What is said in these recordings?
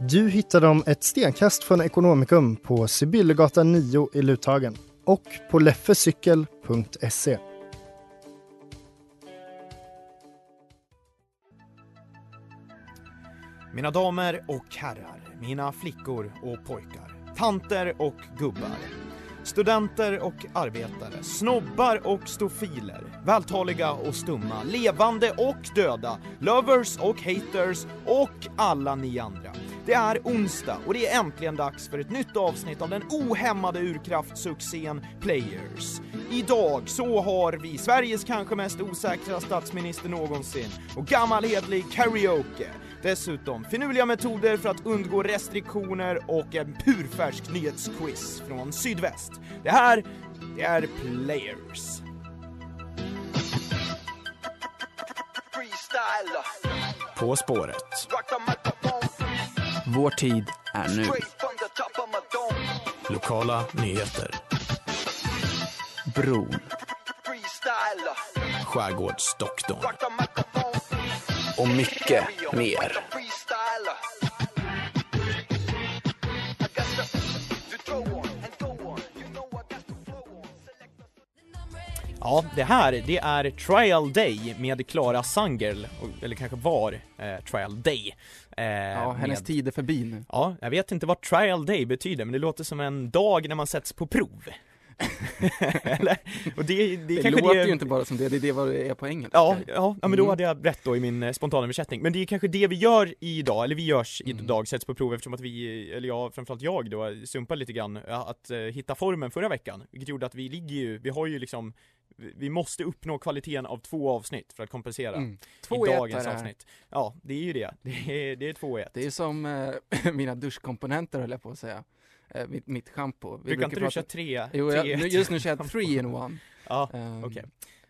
Du hittar dem ett stenkast från Ekonomikum på Sibyllegatan 9 i Luthagen och på leffecykel.se. Mina damer och herrar, mina flickor och pojkar, tanter och gubbar, studenter och arbetare, snobbar och stofiler, vältaliga och stumma, levande och döda, lovers och haters och alla ni andra. Det är onsdag och det är äntligen dags för ett nytt avsnitt av den ohämmade urkraftsuccén Players. Idag så har vi Sveriges kanske mest osäkra statsminister någonsin och gammal hedlig karaoke. Dessutom finurliga metoder för att undgå restriktioner och en purfärsk nyhetsquiz från sydväst. Det här, det är Players. På spåret. Vår tid är nu. Lokala nyheter. Bron. Skärgårdsdoktorn. Och mycket mer. Ja, det här, det är Trial Day med Clara Sangel, och- eller kanske var eh, Trial Day. Eh, Ja, hennes med- tid är förbi nu. Ja, jag vet inte vad Trial Day betyder, men det låter som en dag när man sätts på prov. Eller? Och det, det, Det, låter det... ju inte bara som det, det är det vad det är på engelska. Ja, ja, ja men då Mm. hade jag rätt då i min eh, spontana översättning. Men det är kanske det vi gör idag, eller vi görs Mm. idag, sätts på prov eftersom att vi, eller jag, framförallt jag då, sumpade lite grann ja, att eh, hitta formen förra veckan. Vilket gjorde att vi ligger ju, vi har ju liksom vi- måste uppnå kvaliteten av två avsnitt för att kompensera Mm. Två i dagens här. avsnitt. Ja, det är ju det. Det är, det är två i ett. Det är som eh, mina duschkomponenter höll jag på att säga. Eh, mitt, mitt schampo. Vi Brukar inte du prata- köra tre? Jo, tre jag, nu, just nu kör jag three in one. Ja, Ehm, okej.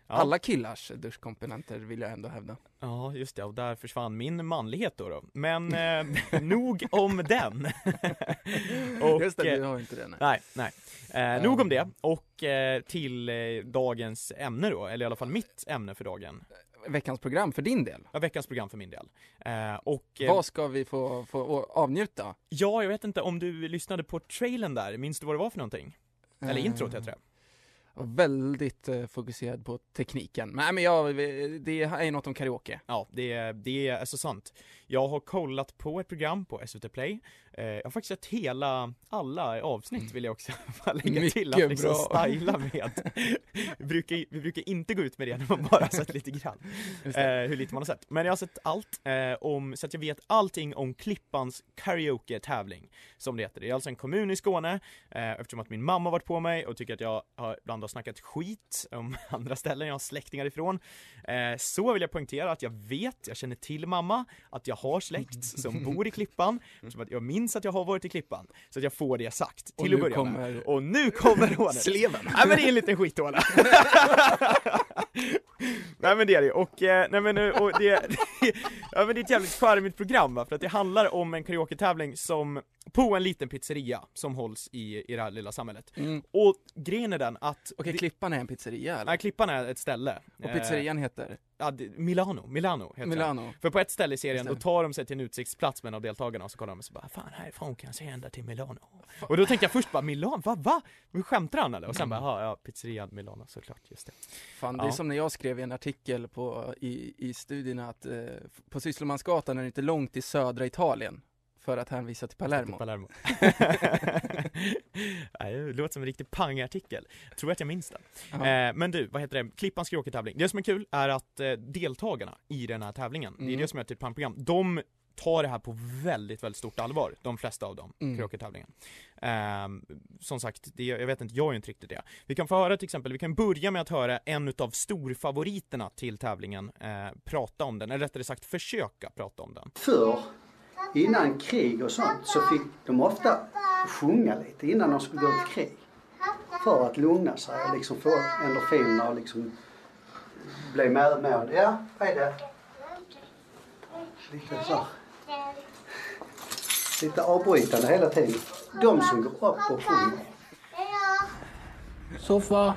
Ja. Alla killars duschkomponenter vill jag ändå hävda. Ja, just det, och där försvann min manlighet då. då. Men eh, nog om den. och, just det, eh, du har inte det. Nej. Nej, nej. Eh, nog om Ehm. det, och eh, till eh, dagens ämne då, eller i alla fall mitt ämne för dagen. Veckans program för din del. Ja, veckans program för min del. Eh, och eh, Vad ska vi få, få avnjuta? ja, jag vet inte om du lyssnade på trailern där, minns du vad det var för någonting? Eller Eh, introt heter det. Väldigt eh, fokuserad på tekniken. Nej, men jag, det är ju något om karaoke. Ja, det, är- det är så sant. Jag har kollat på ett program på SVT Play. Eh, jag har faktiskt sett hela, alla avsnitt vill jag också lägga till att liksom bra. styla med. vi, brukar, vi brukar inte gå ut med det när man bara sett lite grann. Eh, hur lite man har sett. Men jag har sett allt, eh, om, så att jag vet allting om Klippans karaoke-tävling, som det heter. Det är alltså en kommun i Skåne, eftersom att min mamma har varit på mig och tycker att jag har, ibland har snackat skit om andra ställen jag har släktingar ifrån. Så vill jag poängtera att jag vet, jag känner till mamma, att jag har släkt som bor i Klippan, eftersom att jag minns att jag har varit i Klippan. Så att jag får det sagt, Och till att nu börja med. kommer Och nu kommer rånet! sleven. Nej men det är en liten skithåla. nej men det är det och, eh, nej men eh, och det, ja men det är ett jävligt charmigt program va, för att det handlar om en karaoke-tävling som, på en liten pizzeria som hålls i, i det här lilla samhället. Mm. Och grejen är den att, Okej, det- Klippan är en pizzeria eller? nej Klippan är ett ställe. Och pizzerian heter? Eh, ja, det, Milano, Milano heter den. Milano. För på ett ställe i serien, då det. tar de sig till en utsiktsplats med en av deltagarna och så kollar de och så bara Fan härifrån kan jag se ända till Milano Och då tänkte jag först bara Milano, va? va? Men skämtar han eller? Och sen bara, ja, ja pizzerian Milano såklart, just det Fan, det Ja. är som när jag skrev i en artikel på, i, i studierna att eh, på Sysslemansgatan är det inte långt till södra Italien. För att hänvisa till Palermo. Palermo. Det låter som en riktig pangartikel. Tror att jag minns den. Eh, men du, vad heter det? Klippans karaoke-tävling. Det som är kul är att eh, deltagarna i den här tävlingen, det är Mm. det som är ett pangprogram, de tar det här på väldigt, väldigt stort allvar, de flesta av dem, Mm. karaoke-tävlingen. Ehm, som sagt, det, jag vet inte, jag är inte riktigt det. Vi kan få höra till exempel, vi kan börja med att höra en utav storfavoriterna till tävlingen eh, prata om den, eller rättare sagt försöka prata om den. Förr, innan krig och sånt, så fick de ofta sjunga lite innan de skulle gå till krig. För att lugna sig och liksom få endorfinerna och liksom bli medmående. Ja, vad är det? Lite så. Lite avbrytande hela tiden. De som går upp och sjunger. Soffa.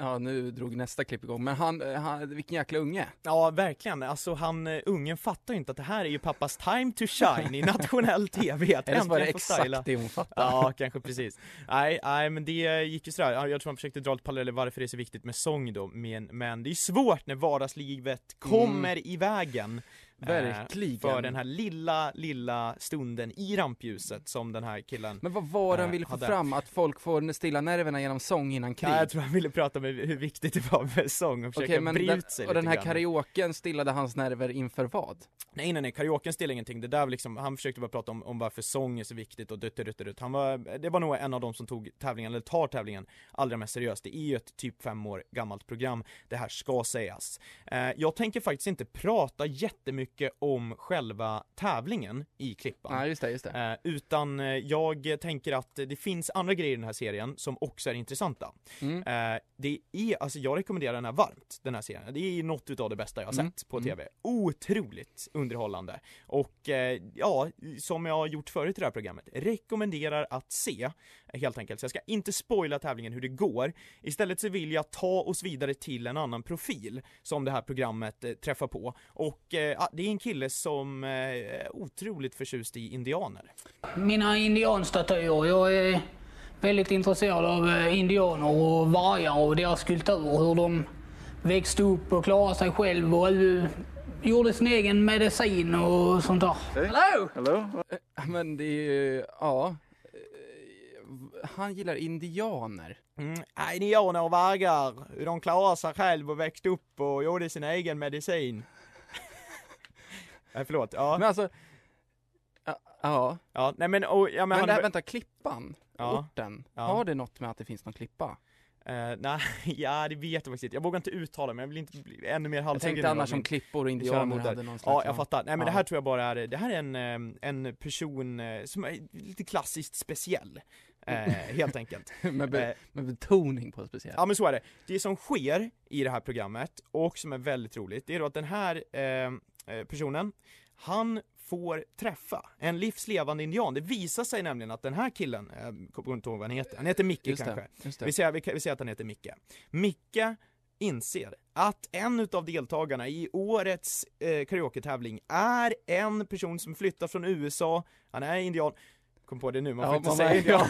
Ja. Nu drog nästa klipp igång, men han, eh, han vilken jäkla unge. Ja, verkligen. Alltså han, eh, ungen fattar ju inte att det här är ju pappas time to shine i nationell TV. Att Eller så var det få styla. exakt det hon fattade. Ja, kanske precis. Nej, nej, men det gick ju sådär. Ja, Jag tror han försökte dra lite paralleller varför det är så viktigt med sång då, men, men det är svårt när vardagslivet kommer i vägen. Verkligen. För den här lilla, lilla stunden i rampljuset som den här killen Men vad var det han eh, ville få hade. fram? Att folk får stilla nerverna genom sång innan krig? Nej, jag tror han ville prata om hur viktigt det var med sång och försöka Okej, men bre den, ut sig och lite den här grann. karaoken stillade hans nerver inför vad? Nej nej nej, karaoken stillade ingenting. Det där liksom, han försökte bara prata om, om varför sång är så viktigt och dutt, dutt, dutt. Han var, det var nog en av de som tog tävlingen, eller tar tävlingen, allra mest seriöst. Det är ju ett typ fem år gammalt program, det här ska sägas. Eh, jag tänker faktiskt inte prata jättemycket om själva tävlingen i Klippan. Ja, just det, just det. Eh, utan eh, jag tänker att det finns andra grejer i den här serien som också är intressanta. Mm. Eh, det är, alltså jag rekommenderar den här varmt, den här serien. Det är något utav det bästa jag har Mm. sett på Mm. TV. Otroligt underhållande. Och eh, ja, som jag har gjort förut i det här programmet, rekommenderar att se, helt enkelt. Så jag ska inte spoila tävlingen hur det går. Istället så vill jag ta oss vidare till en annan profil som det här programmet eh, träffar på. Och eh, det är en kille som eh, är otroligt förtjust i indianer. Mina indianstatyer. Jag är väldigt intresserad av eh, indianer och vargar och deras kultur. Hur de växte upp och klarade sig själv och eh, gjorde sin egen medicin och sånt där. Hello! Hello? Men det är ju, ja. Han gillar indianer. Mm, indianer och vargar, hur de klarar sig själv och växte upp och gjorde sin egen medicin. Nej förlåt, ja. Men alltså, ja. Ja, nej men, och, ja, men, Men, han, det här, vänta, klippan, Ja. orten, Ja. har det något med att det finns någon klippa? Eh, nej, ja det vet jag faktiskt inte. Jag vågar inte uttala mig, jag vill inte bli ännu mer Jag halshuggen. tänkte nu annars av om min klippor och indianer körmoder. hade någon slags Ja, jag ja. fattar. Nej men Ja. det här tror jag bara är, det här är en, eh, en person eh, som är lite klassiskt speciell. Eh, helt enkelt. med, be, med betoning på speciellt. Ja men så är det. Det som sker i det här programmet, och som är väldigt roligt, det är då att den här eh, personen, han får träffa en livslevande indian. Det visar sig nämligen att den här killen, eh, jag kommer inte ihåg vad han heter, han heter Micke Just det, kanske. just det. Vi, säger, vi, vi säger att han heter Micke. Micke inser att en utav deltagarna i årets eh, karaoke-tävling är en person som flyttar från USA, han är indian, kom på det nu, man får Ja, inte säga indian.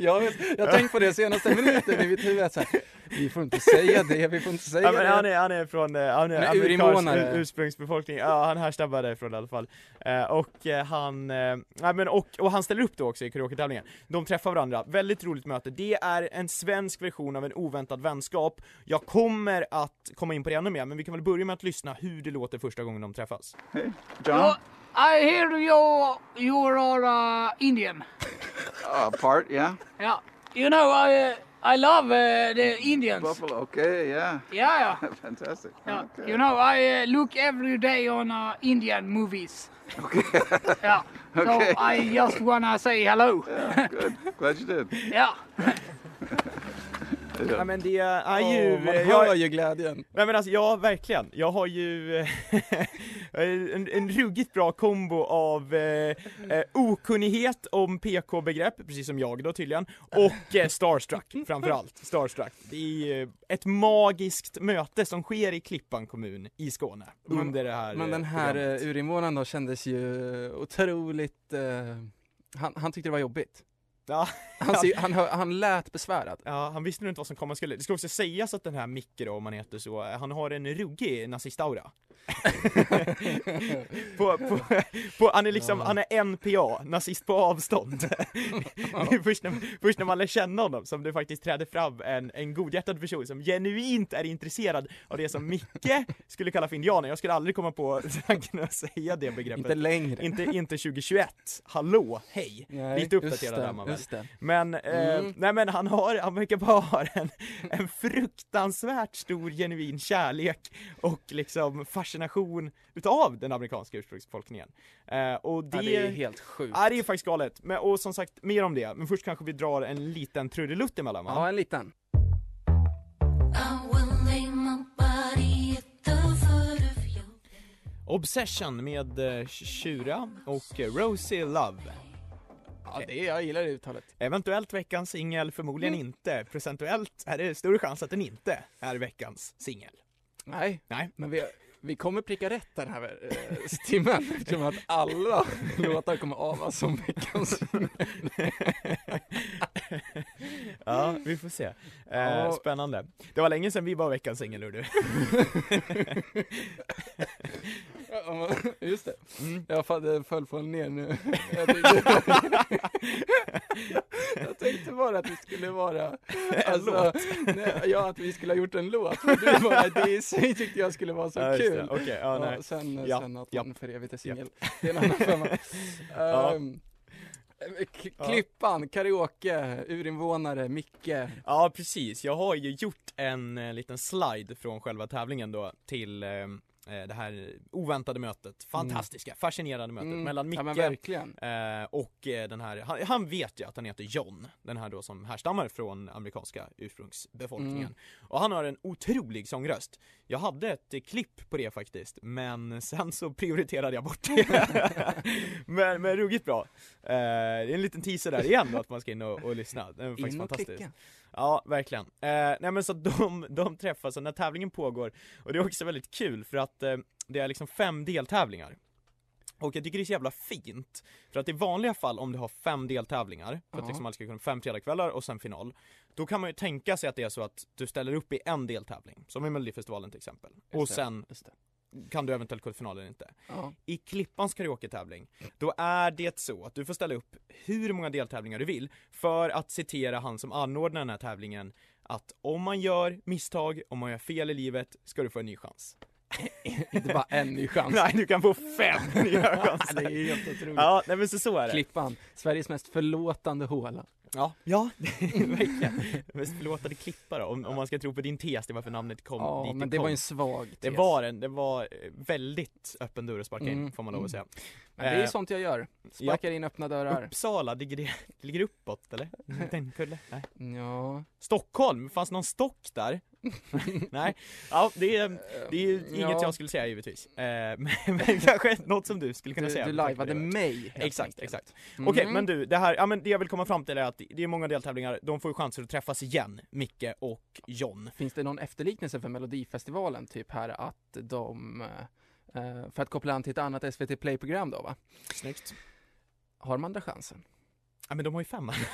jag, jag har tänkt på det senaste minuten i mitt huvud, så här, vi får inte säga det, vi får inte säga Ja, men det. han, är, han är från, eh, han är, Han är amerikansk ursprungsbefolkning, ja han härstammar därifrån i alla fall. Eh, och eh, han, nej, men och, och han ställer upp då också i karaoke-tävlingen. De träffar varandra, väldigt roligt möte. Det är en svensk version av en oväntad vänskap. Jag kommer att komma in på det ännu mer, men vi kan väl börja med att lyssna hur det låter första gången de träffas. Well, I hear you're, you're uh, Indian. Uh, part, yeah. Yeah. You know, I, uh, I love uh, the Indians. Buffalo, okay, yeah. Yeah, yeah. Fantastic. Yeah. Okay. You know, I uh, look every day on uh, Indian movies. Okay. Yeah. So I just wanna say hello. yeah, good. Glad you did. yeah. Ja men det är ju... Åh, man eh, hör jag, ju glädjen. Nej men alltså, ja verkligen. Jag har ju eh, en, en ruggigt bra kombo av eh, eh, okunnighet om PK-begrepp, precis som jag då tydligen, och eh, starstruck framförallt. Starstruck. Det är eh, ett magiskt möte som sker i Klippan kommun i Skåne under det här Men den eh, här programmet. urinvånaren då kändes ju otroligt, eh, han, han tyckte det var jobbigt. Ja, Han, ser, han, han lät besvärad. Ja, han visste nog inte vad som komma skulle. Det ska också sägas att den här Micke då, om man heter så, han har en ruggig nazistaura. på, på, på, han är liksom, han är NPA, nazist på avstånd. det är först när, först när man lär känna honom som det faktiskt träder fram en, en godhjärtad person som genuint är intresserad av det som Micke skulle kalla för indianer. Jag skulle aldrig komma på tanken att säga det begreppet. Inte längre. Inte, inte 2021. Hallå, hej! Nej, Lite uppdaterad är man väl. Men, eh, Mm. nej men han har, han verkar bara ha en, en fruktansvärt stor genuin kärlek och liksom fascination utav den amerikanska ursprungsbefolkningen. Eh, och det, Ja, det är helt sjukt. Ja, det är faktiskt galet. Men, och som sagt, mer om det. Men först kanske vi drar en liten trudelutt emellan va? Ja, en liten. Obsession med eh, Shura och eh, Rosie Love. Ja, det, jag gillar det uttalet. Eventuellt veckans singel, förmodligen Mm. inte. Procentuellt är det större chans att den inte är veckans singel. Nej, Nej. men vi, vi kommer pricka rätt den här eh, timmen eftersom att alla låtar kommer avas som veckans Ja, vi får se. Eh, Ja. Spännande. Det var länge sedan vi var veckans singel, du. Ja, Just det. Mm. Jag fatt- föll från ner nu. Jag tänkte, jag tänkte bara att det skulle vara alltså, nej, Ja, att vi skulle ha gjort en låt. Du bara, det i sig tyckte jag skulle vara så Ja, kul. Okej, ja, nej. sen, Ja, sen att ja. man för evigt är Ja. singel. Det är en annan femma. Ja. Ja. Klippan, karaoke, urinvånare, Micke. Ja, precis. Jag har ju gjort en eh, liten slide från själva tävlingen då till eh, det här oväntade mötet, fantastiska, fascinerande mötet Mm. mellan Micke Ja, eh, och eh, den här, han, han vet ju att han heter John, den här då som härstammar från amerikanska ursprungsbefolkningen. Mm. Och han har en otrolig sångröst. Jag hade ett eh, klipp på det faktiskt, men sen så prioriterade jag bort det. men, men ruggigt bra. Eh, det är en liten teaser där igen då, att man ska in och, och lyssna. Den är faktiskt In och fantastisk. klicka. Ja, verkligen. Eh, nej men så de, de träffas och när tävlingen pågår, och det är också väldigt kul för att eh, det är liksom fem deltävlingar. Och jag tycker det är så jävla fint, för att i vanliga fall om du har fem deltävlingar, för att liksom ska kunna fem fredagskvällar och sen final, då kan man ju tänka sig att det är så att du ställer upp i en deltävling, som i Melodifestivalen till exempel, och sen. kan du eventuellt gå till final eller inte. Ja. I Klippans karaoke-tävling, då är det så att du får ställa upp hur många deltävlingar du vill för att citera han som anordnar den här tävlingen att om man gör misstag, om man gör fel i livet, ska du få en ny chans. Inte bara en ny chans. Nej, du kan få fem nya chanser. det är helt otroligt. Ja, nej men så, så är det. Klippan, Sveriges mest förlåtande håla. Ja, ja, verkligen. Förlåtade klippare om, om man ska tro på din tes till varför namnet kom Ja, dit men det kom. var en svag tes. Det var en, det var eh, väldigt öppen dörr att sparka in, Mm, får man lov att säga. Det är Eh, sånt jag gör. Sparkar in öppna dörrar. Uppsala, ligger det, det ligger uppåt eller? Den kulle? Nej. Ja. Stockholm, fanns någon stock där? Nej, ja det är, det är ju inget Ja. jag skulle säga givetvis. Eh, men, men kanske något som du skulle kunna Du, säga. du lajvade det. mig Exakt, enkelt. exakt. Mm. Okej, men du, det här, ja men det jag vill komma fram till är att det är många deltävlingar, de får ju chanser att träffas igen, Micke och John. Finns det någon efterliknelse för Melodifestivalen, typ här att de, eh, för att koppla an till ett annat SVT Play-program då va? Snyggt. Har man andra chansen? Ja men de har ju femman.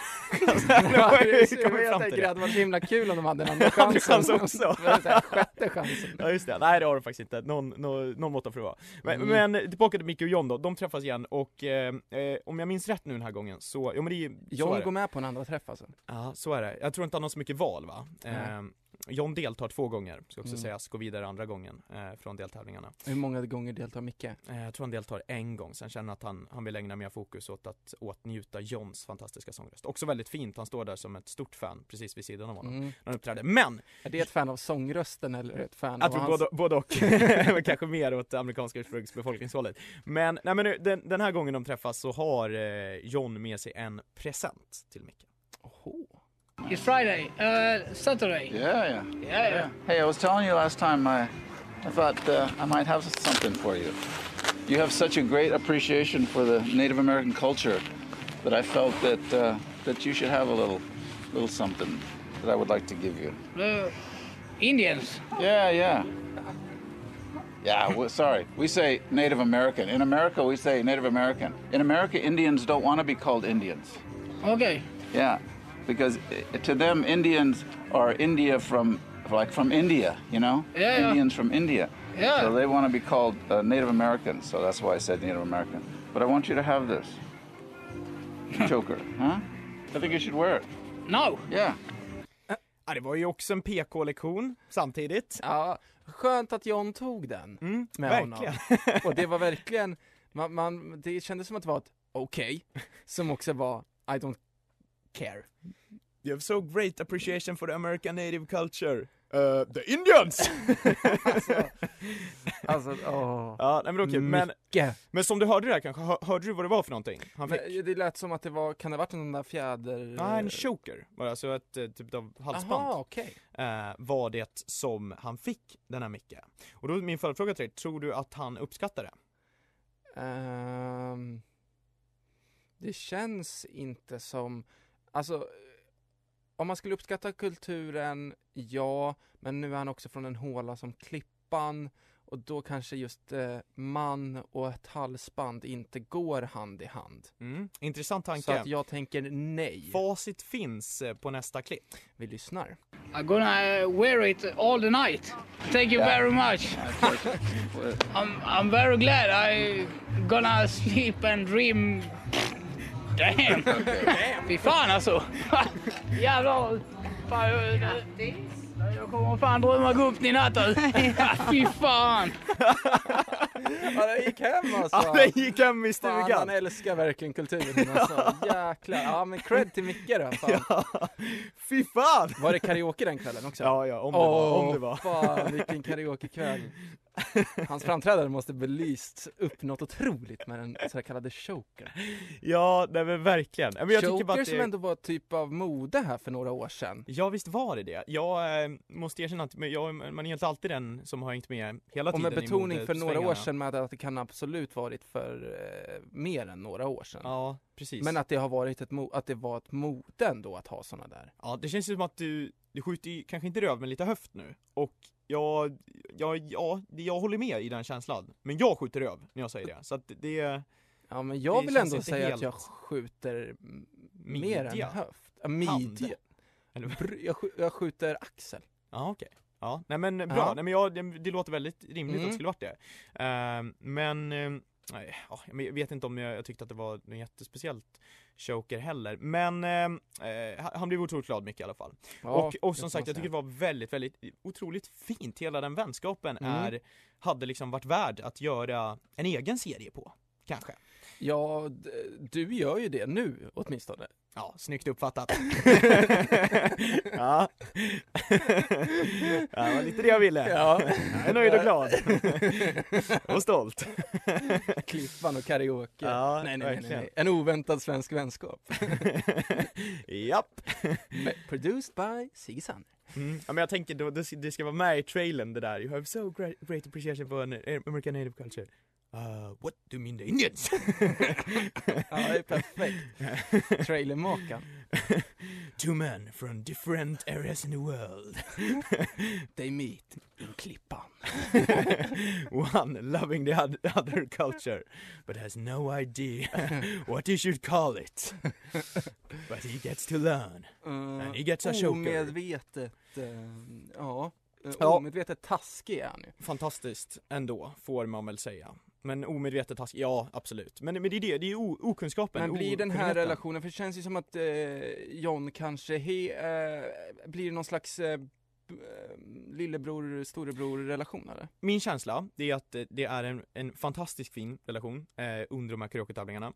Ja, är- kommer jag till tänker det. att det var så himla kul om de hade en andra Andra chans. också. Sjätte chansen. Ja just det, nej det har de faktiskt inte, någon, någon, någon måtta får det vara. Men, Mm. men tillbaka till Micke och John då, de träffas igen och eh, eh, om jag minns rätt nu den här gången så, ja men det är så är John det. går med på en andra träff alltså? Ja, så är det. Jag tror inte han har så mycket val va? Nej. Eh, John deltar två gånger, ska också Mm. sägas, går vidare andra gången eh, från deltävlingarna. Hur många gånger deltar Micke? Eh, jag tror han deltar en gång, sen känner att han, han vill ägna mer fokus åt att åtnjuta Johns fantastiska sångröst. Också väldigt fint, han står där som ett stort fan precis vid sidan av honom Mm. när han uppträder. Men! Är det ett fan av sångrösten eller ett fan Jag av tror hans... både, både och, Men kanske mer åt amerikanska ursprungsbefolkningshållet. Men, nej men nu, den, den här gången de träffas så har eh, John med sig en present till Micke. It's Friday, uh, Saturday. Yeah, yeah. Yeah, yeah. Hey, I was telling you last time I, I thought uh, I might have something for you. You have such a great appreciation for the Native American culture that I felt that uh, that you should have a little little something that I would like to give you. The Indians. Yeah, yeah. Yeah, well, sorry. We say Native American. In America, we say Native American. In America, Indians don't want to be called Indians. Okay. Yeah. Because uh, to them Indians are India from like from India, you know, Yeah, yeah. Indians from India. Yeah. So they want to be called uh, Native Americans. So that's why I said Native American. But I want you to have this choker, huh? I think you should wear it. No. Yeah. Ja, det var ju också en PK-lektion samtidigt. Ja, skönt att John tog den Mm, med verkligen. honom. Och det var verkligen, man, man, det kändes som att det var ett okej, som också var I don't care. You have so great appreciation for the American native culture. Uh, the Indians! Alltså, åh. Ja, nej, men okej, men, Mycket. men som du hörde där kanske, hör, hörde du vad det var för någonting? Han fick? Men det lät som att det var, kan det ha varit en där fjäder... Ja, en choker, var det alltså ett eh, typ av halsband. Aha, okej. eh, var det som han fick, den här Micke. Och då är min följdfråga till dig, tror du att han uppskattar det? Ehm, det känns inte som, alltså om man skulle uppskatta kulturen, ja, men nu är han också från en håla som Klippan och då kanske just eh, man och ett halsband inte går hand i hand. Mm. Intressant tanke. Så att jag tänker nej. Facit finns eh, på nästa klipp. Vi lyssnar. I'm gonna uh, wear it all the night. Thank you very much. I'm, I'm very glad I gonna sleep and dream. Damn! Fy fan alltså! Jävlar! Fan, jag, jag kommer fan drömma gott i natt alltså. Fy fan! Ja, det gick hem alltså. Ja, det gick hem i Fan, han stugan. älskar verkligen kulturen alltså. Jäklar. Ja men cred till Micke då. Fan. Ja, fy fan! Var det karaoke den kvällen också? Ja, ja, om det var, om Åh, det var. fan vilken karaokekväll. Hans framträdande måste belyst upp något otroligt med den så kallade choker. Ja, nej men verkligen. Men jag tycker bara choker att som det... ändå var typ av mode här för några år sedan. Ja visst var det det. Jag eh, måste erkänna att jag, man är inte alltid den som har hängt med hela Och tiden med betoning för några år sedan med att det kan absolut varit för eh, mer än några år sedan. Ja, precis. Men att det har varit ett att det var ett mode ändå att ha såna där. Ja, det känns ju som att du, du skjuter ju kanske inte röv men lite höft nu. Och jag, ja, det- jag håller med i den känslan. Men jag skjuter röv när jag säger det. Så att det... Ja men jag vill ändå säga att jag skjuter mer än höft. Ja, midja. Jag, sk- jag skjuter axel. Ja okej. Ja, nej men bra. Ja. Nej men jag, det, det låter väldigt rimligt att Mm. det skulle varit det. Ehm, men, ehm, nej, ja, jag vet inte om jag, jag tyckte att det var något jättespeciellt choker heller. Men ehm, eh, han- blev otroligt glad mycket i alla fall. Ja, och, och som sagt, jag tycker det var väldigt, väldigt otroligt fint. Hela den vänskapen Mm. är, hade liksom varit värd att göra en egen serie på. Kanske. Ja, du gör ju det nu åtminstone. Ja, snyggt uppfattat. ja. ja, det var lite det jag ville. Ja. Jag är nöjd och glad. och stolt. Klippan och karaoke. Ja, nej, nej, nej, nej. En oväntad svensk vänskap. Japp. Produced by Sigge Sander. Mm. Ja, men jag tänker då, det ska vara med i trailern det där. You have so great, great appreciation for an American native culture. Uh, what do you mean the Indians? Ja, det är perfekt. Trailermakan. Two men from different areas in the world. They meet in Klippan. One loving the oth- other culture, but has no idea what he should call it. But he gets to learn. And he gets a choker. Omedvetet, ja. Eh, Ja. Omedvetet taskig är han ju. Fantastiskt ändå, får man väl säga. Men omedvetet taskig, ja absolut. Men, men det är det, det är o- okunskapen. Men blir den här relationen, för det känns ju som att eh, John kanske he, eh, blir någon slags eh, eh, lillebror, storebror relation eller? Min känsla, det är att eh, det är en, en fantastiskt fin relation eh, under de här karaoke-tävlingarna.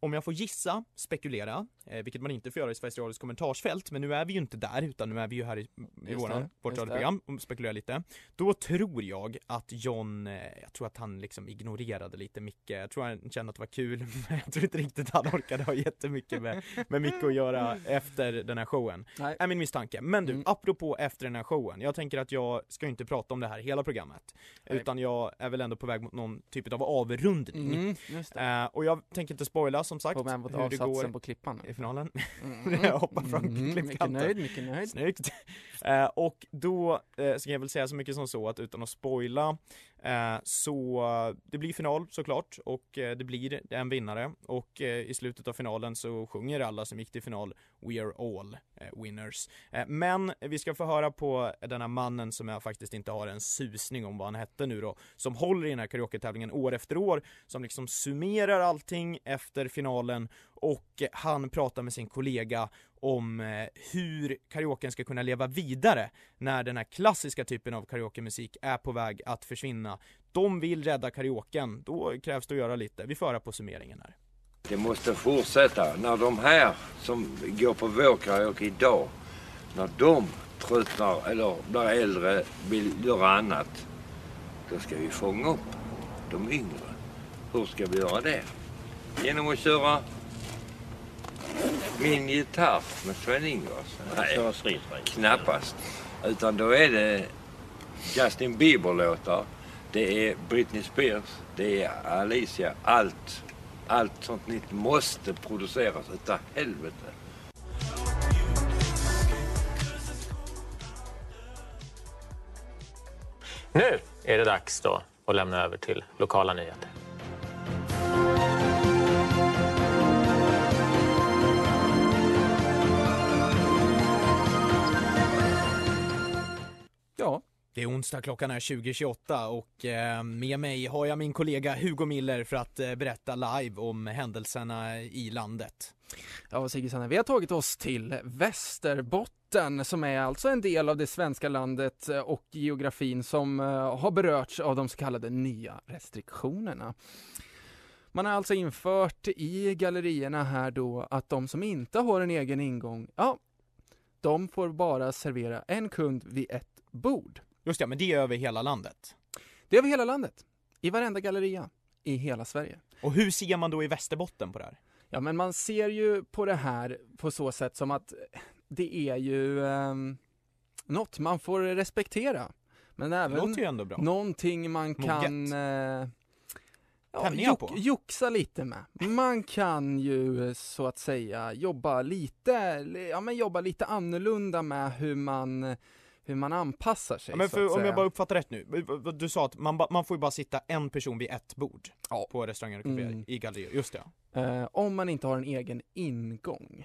Om jag får gissa, spekulera, eh, vilket man inte får göra i Sveriges Radios kommentarsfält, men nu är vi ju inte där utan nu är vi ju här i, i våran, vårt radioprogram och spekulerar lite. Då tror jag att John, eh, jag tror att han liksom ignorerade lite Micke, jag tror han kände att det var kul, men jag tror inte riktigt han orkade ha jättemycket med, med Micke att göra efter den här showen. Nej. Är min misstanke. Men du, Mm. apropå efter den här showen, jag tänker att jag ska inte prata om det här hela programmet. Nej. Utan jag är väl ändå på väg mot någon typ av avrundning. Mm. Eh, och jag tänker inte spoila som sagt På med hur det går på Klippan. i finalen. Mm. jag hoppar från Mm, Mycket klippkanten. nöjd, mycket nöjd. Snyggt! Eh, och då eh, ska jag väl säga så mycket som så att utan att spoila Eh, så eh, det blir final såklart och eh, det blir en vinnare och i slutet av finalen så sjunger alla som gick till final We are all winners. Men vi ska få höra på denna mannen som jag faktiskt inte har en susning om vad han hette nu då, som håller i den här karaoke-tävlingen år efter år, som liksom summerar allting efter finalen och han pratar med sin kollega om eh, hur karaoken ska kunna leva vidare när den här klassiska typen av karaokemusik är på väg att försvinna. De vill rädda karaoken, då krävs det att göra lite. Vi får höra på summeringen här. Det måste fortsätta. När de här som går på vår karaoke idag, när de tröttnar eller blir äldre, vill göra annat, då ska vi fånga upp de yngre. Hur ska vi göra det? Genom att köra min gitarr med Sven-Ingvars? Nej, knappast. Utan då är det Justin Bieber-låtar, det är Britney Spears, det är Alicia, allt. Allt sånt nytt måste produceras utav helvete. Nu är det dags då att lämna över till lokala nyheter. Ja. Det är onsdag, klockan är 20.28 och eh, med mig har jag min kollega Hugo Miller för att eh, berätta live om händelserna i landet. Ja, Sigge vi har tagit oss till Västerbotten som är alltså en del av det svenska landet eh, och geografin som har berörts av de så kallade nya restriktionerna. Man har alltså infört i gallerierna här då att de som inte har en egen ingång, ja, de får bara servera en kund vid ett bord. Just ja, men det är över hela landet. Det är över hela landet. I varenda galleria. I hela Sverige. Och hur ser man då i Västerbotten på det här? Ja, men man ser ju på det här på så sätt som att det är ju eh, något man får respektera. Men även någonting man kan eh, ja, på. joxa lite med. Man kan ju så att säga jobba lite, ja men jobba lite annorlunda med hur man hur man anpassar sig. Ja, men för, om jag bara uppfattar rätt nu, du sa att man, man får ju bara sitta en person vid ett bord på restauranger och kaféer Mm. i gallerier, just det. Eh, om man inte har en egen ingång.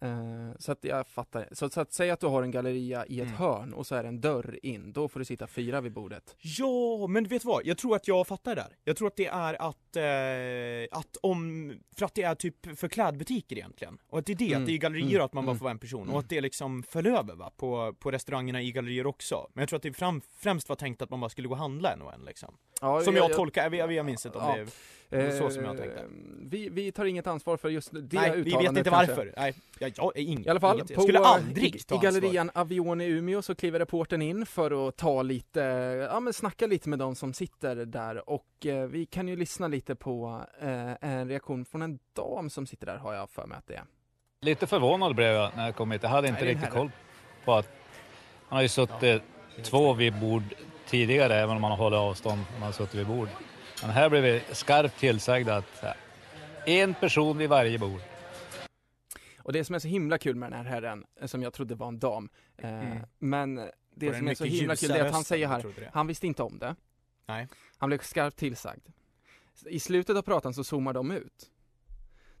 Eh, så att jag fattar. Så, så att säga att du har en galleria i ett Mm. hörn och så är det en dörr in, då får du sitta fyra vid bordet. Ja, men vet du vad? Jag tror att jag fattar det där. Jag tror att det är att, eh, att om, för att det är typ för klädbutiker egentligen. Och att det är det, Mm, att det är gallerier mm, att man bara mm, får vara en person. mm. Och att det liksom föll över va, på, på restaurangerna i gallerier också. Men jag tror att det fram, främst var tänkt att man bara skulle gå och handla en och en liksom. Ja, som jag- jag, jag- tolkar, jag, jag minns inte om Ja. det är så som jag Eh, tänkte. Vi, vi tar inget ansvar för just det Nej, vi uttalandet vet inte kanske. varför. Nej, jag, jag är ing, I alla fall, inget. På, skulle aldrig i, ta i ansvar. gallerian Avion i Umeå så kliver reportern in för att ta lite, ja men snacka lite med de som sitter där och eh, vi kan ju lyssna lite på eh, en reaktion från en dam som sitter där har jag för mig att det är. Lite förvånad blev jag när jag kom hit. Jag hade inte Nej, det är riktigt koll på att man har ju suttit två vid bord tidigare, även om man har hållit avstånd. Man har suttit vid bord. Men här blev vi skarpt tillsagda att ja, en person vid varje bord. Och det som är så himla kul med den här herren, eh, som jag trodde var en dam, eh, Mm. men det som är så himla kul det är att han säger här, han visste inte om det. Nej. Han blev skarpt tillsagd. I slutet av pratan så zoomar de ut.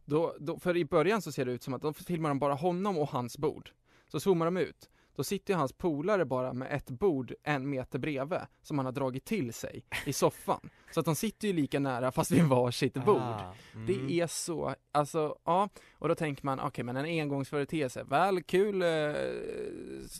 Då, då, för i början så ser det ut som att då filmar de bara honom och hans bord. Så zoomar de ut. Då sitter ju hans polare bara med ett bord en meter bredvid som han har dragit till sig i soffan. Så att de sitter ju lika nära fast vid varsitt bord. Ah, mm. Det är så, alltså ja, och då tänker man okej men en engångsföreteelse, väl kul, eh,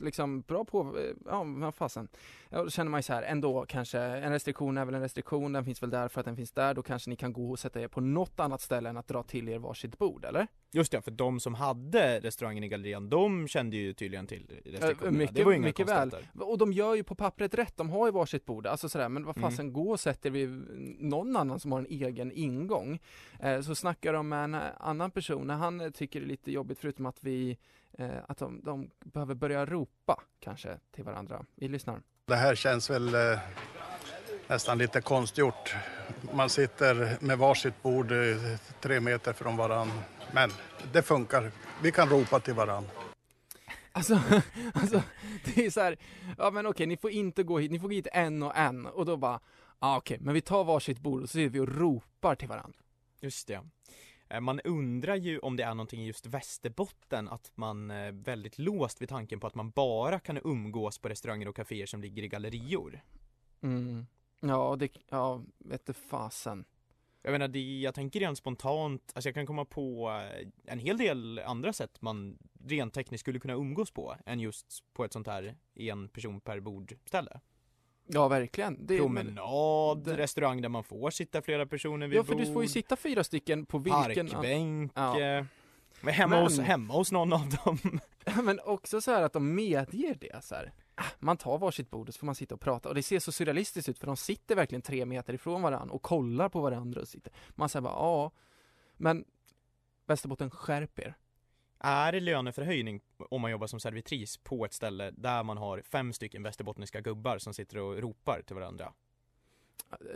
liksom bra på, eh, ja vad fasen. Ja, då känner man ju så här, ändå kanske, en restriktion är väl en restriktion, den finns väl där för att den finns där, då kanske ni kan gå och sätta er på något annat ställe än att dra till er varsitt bord, eller? Just det, för de som hade restaurangen i gallerian, de kände ju tydligen till restriktionerna. Eh, Mycket, det var ju inga mycket väl. Och de gör ju på pappret rätt, de har ju varsitt bord, alltså sådär, men vad Mm. fasen, gå och sätt er vid någon annan som har en egen ingång. Eh, så snackar de med en annan person, han tycker det är lite jobbigt, förutom att vi, eh, att de, de behöver börja ropa kanske till varandra. Vi lyssnar. Det här känns väl eh, nästan lite konstgjort. Man sitter med varsitt bord eh, tre meter från varann. Men det funkar. Vi kan ropa till varann. Alltså, alltså det är så här, ja men okej ni får inte gå hit, ni får gå hit en och en och då bara, ja okej men vi tar varsitt bord och så sitter vi och ropar till varandra. Just det. Eh, Man undrar ju om det är någonting i just Västerbotten att man är väldigt låst vid tanken på att man bara kan umgås på restauranger och kaféer som ligger i gallerior. Mm. Ja, det, ja, vete fasen. Jag menar, det, jag tänker rent spontant, alltså jag kan komma på eh, en hel del andra sätt man rent tekniskt skulle kunna umgås på än just på ett sånt här en person per bord ställe. Ja, verkligen. Det, Promenad, restaurang där man får sitta flera personer vid Ja, för bord. du får ju sitta fyra stycken på vilken... Parkbänk. Ja. Men hemma, Men- Hos, hemma hos någon av dem. Men också så här att de medger det så här. Ah, Man tar varsitt bord och så får man sitta och prata och det ser så surrealistiskt ut för de sitter verkligen tre meter ifrån varandra och kollar på varandra och sitter. Man säger bara ja, men Västerbotten skärp er. Är det löneförhöjning om man jobbar som servitris på ett ställe där man har fem stycken västerbottniska gubbar som sitter och ropar till varandra?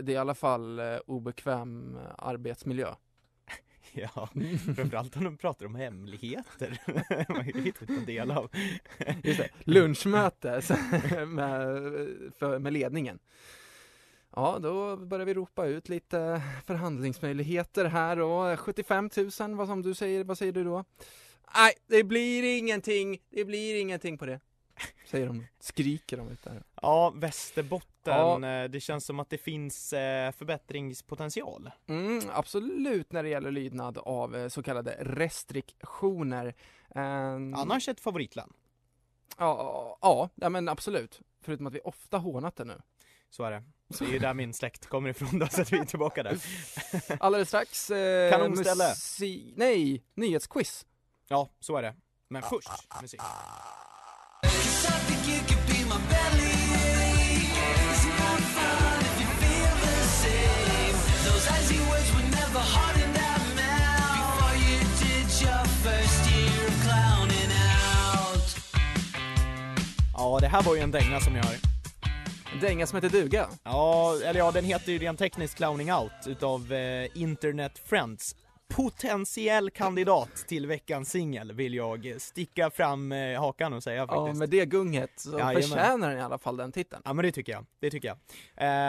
Det är i alla fall eh, obekväm eh, arbetsmiljö. Ja, framförallt om de pratar om hemligheter. Man vill inte del av. Just det, lunchmöte med, för, med ledningen. Ja, då börjar vi ropa ut lite förhandlingsmöjligheter här då. 75 000, vad som du säger, vad säger du då? Nej, det blir ingenting, det blir ingenting på det. Säger de, skriker de ut där. Ja, Västerbotten, Ja. eh, det känns som att det finns eh, förbättringspotential. Mm, absolut när det gäller lydnad av eh, så kallade restriktioner. Ehm, Annars ett favoritlän. Ja, ja, ja, men absolut. Förutom att vi ofta hånat det nu. Så är det. Det är ju där min släkt kommer ifrån då, så att vi är tillbaka där. Alldeles strax... Eh, Kanonställe. Nej, nyhetsquiz. Ja, så är det. Men först musik. Ja, det här var ju en dänga som jag har. En dänga som heter duga? Ja, eller ja, den heter ju rent tekniskt Clowning Out utav eh, Internet Friends. Potentiell kandidat till veckans singel vill jag sticka fram eh, hakan och säga faktiskt. Ja, med det gunget så Jajamän. förtjänar den i alla fall den titeln. Ja men det tycker jag, det tycker jag.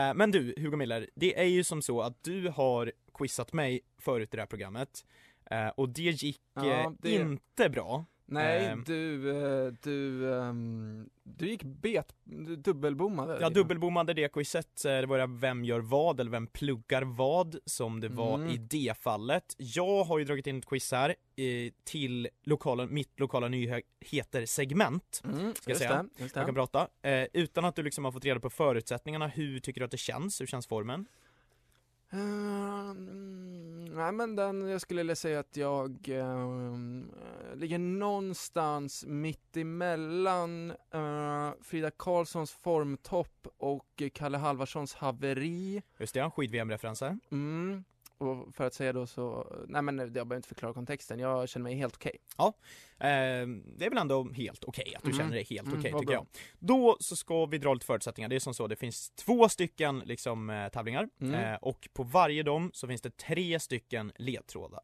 Eh, men du, Hugo Miller, det är ju som så att du har quizat mig förut i det här programmet eh, och det gick Ja, eh, det- inte bra. Nej, Eh, du, eh, du, ehm, du gick bet, du dubbelbommade. Jag dubbelbommade det quizet, det var det Vem gör vad eller Vem pluggar vad som det var Mm. i det fallet. Jag har ju dragit in ett quiz här eh, till lokala, mitt lokala nyheter-segment. Mm, ska jag säga. det. Jag kan prata. Eh, utan att du liksom har fått reda på förutsättningarna, hur tycker du att det känns? Hur känns formen? Ehm, nej men den, jag skulle vilja säga att jag eh, ligger någonstans mitt emellan eh, Frida Karlssons formtopp och Kalle Halvarssons haveri. Just det, skid-VM-referenser. Mm. Och för att säga då så, nej men jag behöver inte förklara kontexten, jag känner mig helt okej. Ja, eh, det är väl ändå helt okej att du Mm. känner dig helt Mm, okej vad tycker bra. jag. Då så ska vi dra lite förutsättningar. Det är som så, det finns två stycken liksom eh, tävlingar Mm. eh, och på varje dem så finns det tre stycken ledtrådar.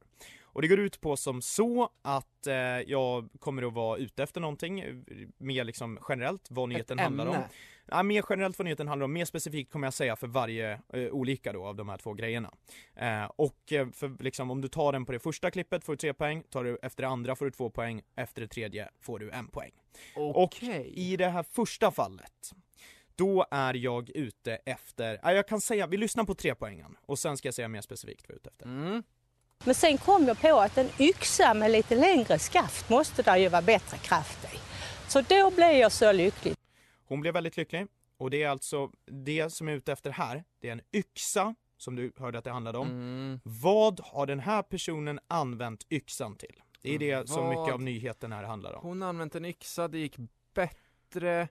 Och det går ut på som så att eh, jag kommer att vara ute efter någonting mer liksom generellt vad nyheten handlar om. ämne. Ja, mer generellt vad nyheten handlar om, mer specifikt kommer jag säga för varje eh, olika då av de här två grejerna. Eh, och eh, för liksom om du tar den på det första klippet får du tre poäng, tar du efter det andra får du två poäng, efter det tredje får du en poäng. Och i det här första fallet, då är jag ute efter, ja, jag kan säga, vi lyssnar på tre poängen och sen ska jag säga mer specifikt vad jag är ute efter. Mm. Men sen kom jag på att en yxa med lite längre skaft måste där ju vara bättre kraft i. Så då blev jag så lycklig. Hon blev väldigt lycklig och det är alltså det som är ute efter här, det är en yxa som du hörde att det handlade om. Mm. Vad har den här personen använt yxan till? Det är det som Vad- mycket av nyheten här handlar om. Hon använt en yxa, det gick bättre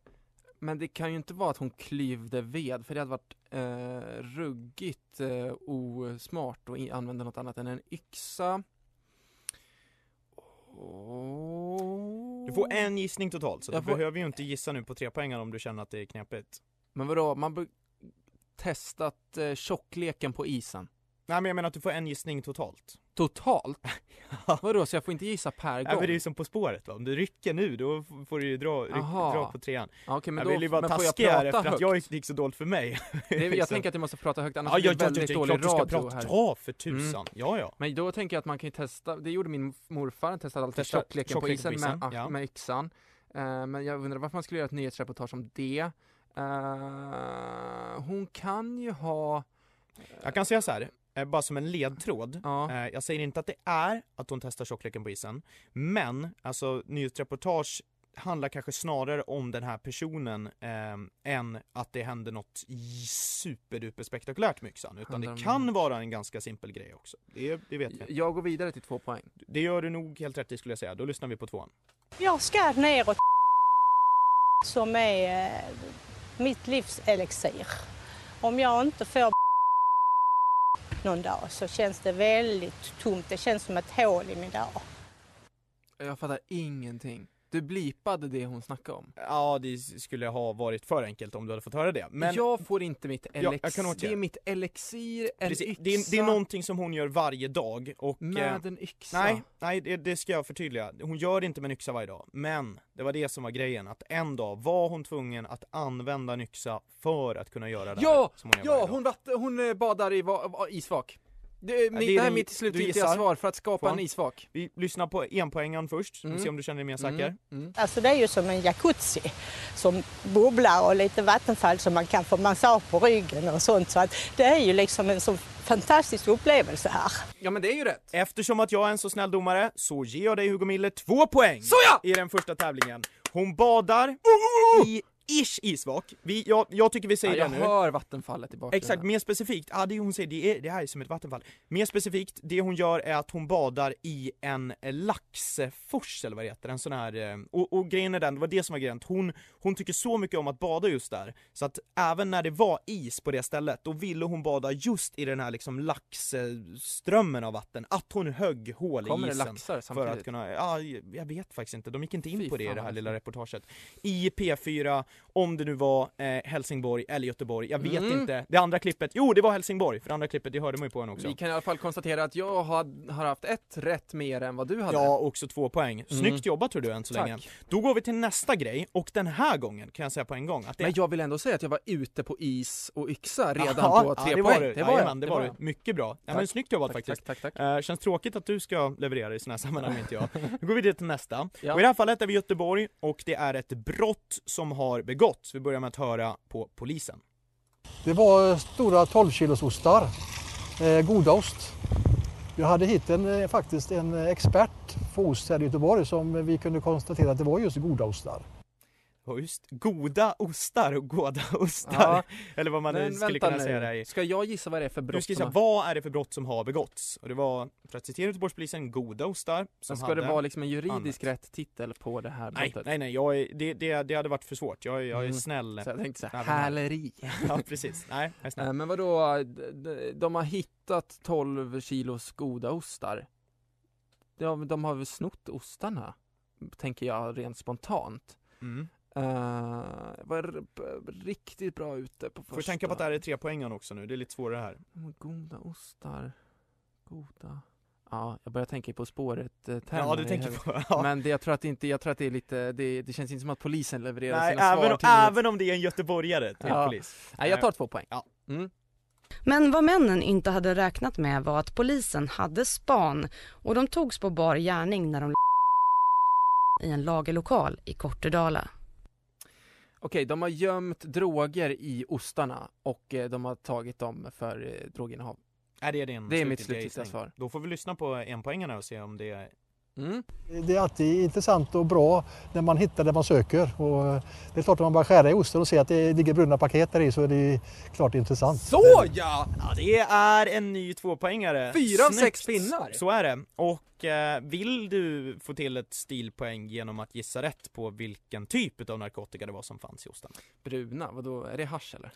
Men det kan ju inte vara att hon klyvde ved för det hade varit eh, ruggigt eh, osmart att använda något annat än en yxa. Du får en gissning totalt så Jag du får- behöver ju inte gissa nu på tre poängar om du känner att det är knepigt. Men vadå, man bör testat eh, tjockleken på isen Nej men jag menar att du får en gissning totalt. Totalt? Vadå, så jag får inte gissa per Nej gång? men det är ju som På spåret va, om du rycker nu då får du ju dra, ryck, dra på trean. Ja, okej, men jag då- vill ju vara men taskig här efter att jag högt? gick, så dåligt för mig. Det jag Liksom. tänker att jag måste prata högt annars Ja, blir ja, det ja, väldigt ja, dålig du radio prata. här. Ja, för tusan. Ja, ja. Men då tänker jag att man kan ju testa, det gjorde min morfar, han testade alltid Testa tjockleken på tjockleken på isen, med, isen, ja. med yxan. Eh, men jag undrar varför man skulle göra ett nyhetsreportage om det. Eh, hon kan ju ha... Jag kan säga så här, bara som en ledtråd. Eh, jag säger inte att det är att hon testar tjockleken på isen, men alltså nyhetsreportage handlar kanske snarare om den här personen eh, än att det händer något superduper spektakulärt med yxan. Utan det kan vara en ganska simpel grej också. Det, det vet vi. Jag går vidare till två poäng. Det gör du nog helt rätt i skulle jag säga. Då lyssnar vi på tvåan. Jag ska neråt som är eh, mitt livs elixir. Om jag inte får någon dag så känns det väldigt tomt. Det känns som ett hål i min dag. Jag fattar ingenting. Du blipade det hon snackade om. Ja, det skulle ha varit för enkelt om du hade fått höra det. Men jag får inte mitt Ja, elixir. kan återge. det är mitt elixir, en Precis, yxa. det, är, det är någonting som hon gör varje dag och... Med eh, en yxa? Nej, nej det, det ska jag förtydliga. Hon gör det inte med en yxa varje dag. Men det var det som var grejen, att en dag var hon tvungen att använda en yxa för att kunna göra det Ja! här som hon Ja, hon, vatt, hon eh, badar i va, isvak. Det, Ja, det, det här är mitt du slutgiltiga svar för att skapa en isvak. Vi lyssnar på enpoängaren först, Mm. och se om du känner dig mer säker. Alltså det är ju som en jacuzzi som bubblar och lite vattenfall som man kan få massage på ryggen och sånt. Så att det är ju liksom en så fantastisk upplevelse här. Ja men det är ju rätt. Eftersom att jag är en så snäll domare så ger jag dig Hugo Miller två poäng i den första tävlingen. Hon badar i ish isvak. Vi, jag, jag tycker vi säger Ja, jag det nu. hör vattenfallet i bakgrunden. Exakt, mer specifikt, ja det hon säger, det är, det här är som ett vattenfall. Mer specifikt, det hon gör är att hon badar i en laxfors eller vad det heter, en sån här, eh, och, och grejen är den, det var det som var grejen, hon, hon tycker så mycket om att bada just där, så att även när det var is på det stället, då ville hon bada just i den här liksom laxströmmen av vatten, att hon högg hål Kommer i det isen. laxar för samtidigt? att kunna, ja jag vet faktiskt inte, de gick inte in Fy på det i det här lilla reportaget. I P4, om det nu var eh, Helsingborg eller Göteborg, jag vet Mm. inte. Det andra klippet, jo det var Helsingborg, för det andra klippet, det hörde man ju på henne också. Vi kan i alla fall konstatera att jag har, har haft ett rätt mer än vad du hade. Ja, också två poäng. Snyggt Mm. jobbat tror du än så Tack. länge. Då går vi till nästa grej, och den här gången kan jag säga på en gång att det Men jag vill ändå säga att jag var ute på is och yxa redan Ja, på ja, tre det poäng. Var du. Det var Jajamän, jag. det var du. Mycket bra. Ja, men Tack. snyggt jobbat Tack, faktiskt. tack, tack, Eh, känns tråkigt att du ska leverera i såna här sammanhang inte jag. Nu går vi till nästa. Ja. Och i det här fallet är vi i Göteborg och det är ett brott som har begåtts. Vi börjar med att höra på polisen. Det var eh, stora 12 kilos ostar, eh, godaost. Jag hade hit en, eh, faktiskt en eh, expert på ost här i Göteborg som vi kunde konstatera att det var just godaostar. Och just goda ostar och goda ostar. Ja. Eller vad man Men skulle kunna nu. säga där i. Ska jag gissa vad det är för Du brott ska som säga, har- vad är det för brott som har begåtts? Och det var, för att citera Göteborgspolisen, goda ostar som Men ska hade det vara liksom en juridisk använts. rätt titel på det här Nej, brottet? nej, nej, jag är, det, det, det hade varit för svårt. Jag, är- jag är Mm. snäll. Så jag tänkte så här, häleri. ja, precis. Nej, jag är snäll. Eh, Men vadå, d- d- de har hittat 12 kilos goda ostar. De, de har väl snott ostarna? Tänker jag rent spontant. Mm. Uh, var riktigt bra ute på första. Får tänka på att det här är tre poängen också nu, det är lite svårare här. Goda ostar, goda. Ja, jag börjar tänka på spåret eh, Ja, du tänker på- ja. Men det, jag tror att det inte, jag tror att det är lite, det, det känns inte som att polisen levererar Nej, sina även, svar till även om det är en göteborgare till Ja. polis. Nej, jag tar två poäng. Ja. Mm. Men vad männen inte hade räknat med var att polisen hade span och de togs på bar gärning när de i en lagerlokal i Kortedala. Okej, de har gömt droger i ostarna och eh, de har tagit dem för eh, droginnehav. Är det din Det är mitt slutgiltiga gissning? svar. Då får vi lyssna på enpoängarna och se om det. Mm. Det är alltid intressant och bra när man hittar det man söker. Och eh, det är klart att man bara skära i osten och ser att det ligger brunna paket där i så är det klart intressant. Så ja! Ja, det är en ny tvåpoängare. Fyra av sex pinnar. Så är det. Och eh, vill du få till ett stilpoäng genom att gissa rätt på vilken typ av narkotika det var som fanns i osten? Bruna, vadå, är det hasch eller?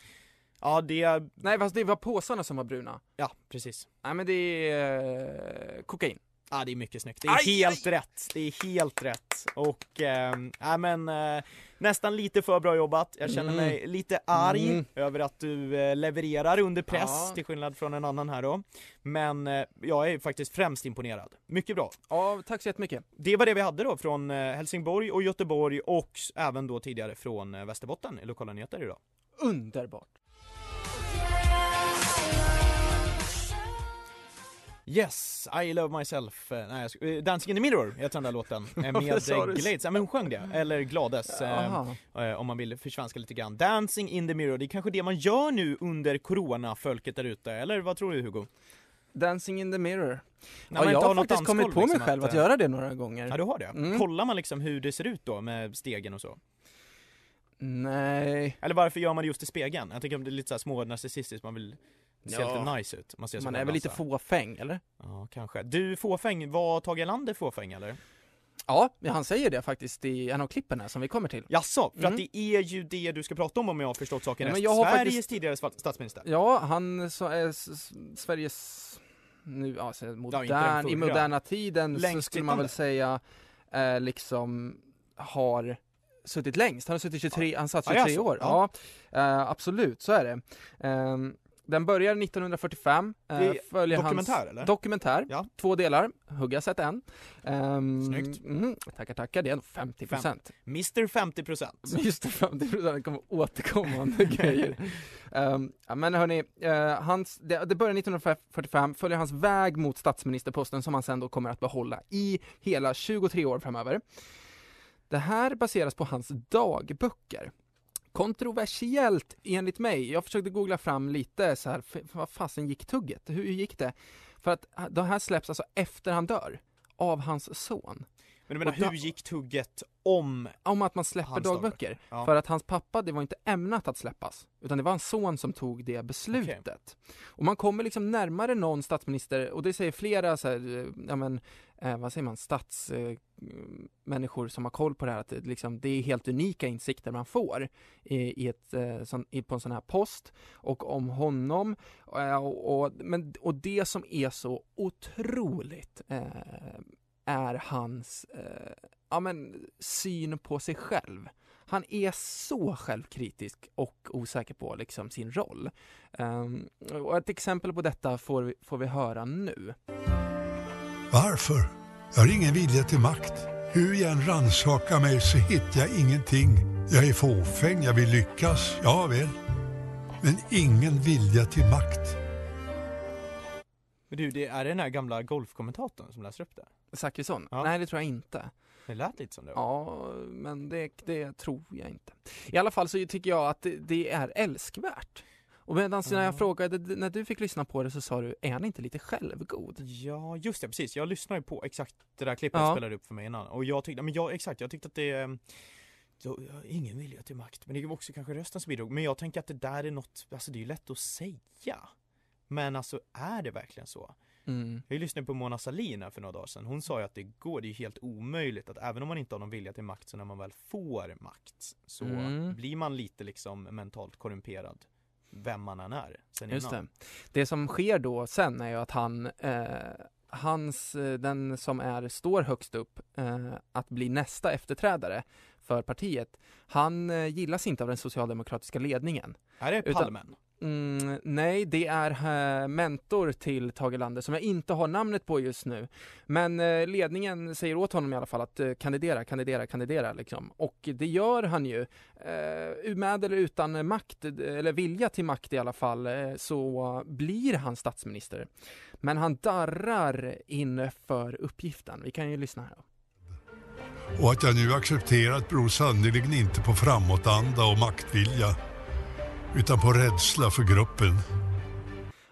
Ja, det är... Nej fast det var påsarna som var bruna. Ja, precis. Nej men det är eh, kokain. Ja, det är mycket snyggt. Det är Aj, helt rätt. Det är helt rätt. Och, ehm, ja men eh, nästan lite för bra jobbat. Jag känner Mm. mig lite arg Mm. över att du eh, levererar under press, Ja. till skillnad från en annan här då. Men eh, jag är faktiskt främst imponerad. Mycket bra. Ja, tack så jättemycket. Det var det vi hade då från eh, Helsingborg och Göteborg och även då tidigare från eh, Västerbotten i lokala nyheter idag. Underbart. Yes, I love myself. Eh, Nej, jag eh, Dancing in the mirror heter den där låten. eh, Med? Glades. Ja men hon sjöng det, eller Glades. eh, Om man vill försvenska lite grann. Dancing in the mirror, det är kanske det man gör nu under corona-folket där ute, eller vad tror du Hugo? Dancing in the mirror. Man ja, jag har faktiskt kommit på mig liksom, själv att, att, göra det några gånger. Ja du har det? Mm. Kollar man liksom hur det ser ut då med stegen och så? Nej. Eller varför gör man det just i spegeln? Jag tycker om det är lite så små narcissistiskt, man vill se Ja. lite nice ut. Man, ser Man är väl lite dansa. fåfäng, eller? Ja, kanske. Du, fåfäng, var Tage Erlander fåfäng eller? Ja, han säger det faktiskt i en av klippen här som vi kommer till. Jaså, för Mm. att det är ju det du ska prata om om jag har förstått saken Ja, men rätt. har Sveriges faktiskt- tidigare statsminister. Ja, han så är Sveriges, nu, ja, så Ja, inte modern, den i moderna tiden så Längst skulle man väl säga, eh, liksom har suttit längst. Han har suttit 23, han satt Ja, 23 jaså? år. Ja. Ja, eh, absolut, så är det. Ehm, den börjar 1945, eh, Det är följer dokumentär, hans, eller? Dokumentär, Ja. två delar, Hugga har sett en. Um, Snyggt. Mm, tackar, tackar, det är ändå 50 procent. Mr 50 procent. Just det, 50 procent kommer återkommande grejer. Um, ja, men hörni, eh, hans, det, det börjar 1945, följer hans väg mot statsministerposten som han sen då kommer att behålla i hela 23 år framöver. Det här baseras på hans dagböcker. Kontroversiellt enligt mig. Jag försökte googla fram lite så här, vad fasen gick tugget? Hur gick det? För att ah, de här släpps alltså efter han dör, av hans son. Men du menar, hur gick tugget om? Om att man släpper Hans dagböcker. ja. För att hans pappa, det var inte ämnat att släppas. Utan det var hans son som tog det beslutet. Och man kommer liksom närmare någon statsminister, och det säger flera så här, ja men, eh, vad säger man, statsmänniskor eh, som har koll på det här, att det, liksom, det är helt unika insikter man får i, i ett, eh, sån, i, på en sån här post. Och om honom, eh, och, och, men, och det som är så otroligt eh, är hans eh, ja, men, syn på sig själv. Han är så självkritisk och osäker på liksom, sin roll. Ehm, och ett exempel på detta får vi, får vi höra nu. Varför? Jag har ingen vilja till makt. Hur jag än rannsakar mig så hittar jag ingenting. Jag är fåfäng, jag vill lyckas, ja väl. Men ingen vilja till makt. Men du, det är den här gamla golfkommentatorn som läser upp det? Zachrisson? Ja. Nej, det tror jag inte. Det lät lite som det. Ja, men det, det tror jag inte. I alla fall så tycker jag att det, det är älskvärt. Och medan när jag frågade, när du fick lyssna på det så sa du, är han inte lite självgod? Ja, just det, precis. Jag lyssnade ju på exakt det där klippet Ja. du spelade upp för mig innan och jag tyckte, men jag, exakt, jag tyckte att det eh, jag har ingen vilja till makt, men det var också kanske rösten som bidrog. Men jag tänker att det där är något, alltså det är ju lätt att säga. Men alltså, är det verkligen så? Mm. Jag lyssnade på Mona Sahlin här för några dagar sedan. Hon sa ju att det går, det är helt omöjligt att även om man inte har någon vilja till makt så när man väl får makt så Mm. blir man lite liksom mentalt korrumperad. Vem man än är sen Just det. innan. Det som sker då sen är ju att han, eh, hans, eh, den som är, står högst upp eh, att bli nästa efterträdare för partiet, han eh, gillas inte av den socialdemokratiska ledningen. Är det Utan- Palmen? Mm, nej, det är äh, mentor till Tage Erlander som jag inte har namnet på just nu. Men äh, ledningen säger åt honom i alla fall att äh, kandidera, kandidera, kandidera liksom. Och det gör han ju. Med eller utan makt, eller vilja till makt i alla fall, så blir han statsminister. Men han darrar inför uppgiften. Vi kan ju lyssna här. Då. Och att jag nu accepterat beror sannerligen inte på framåtanda och maktvilja. Utan på rädsla för gruppen.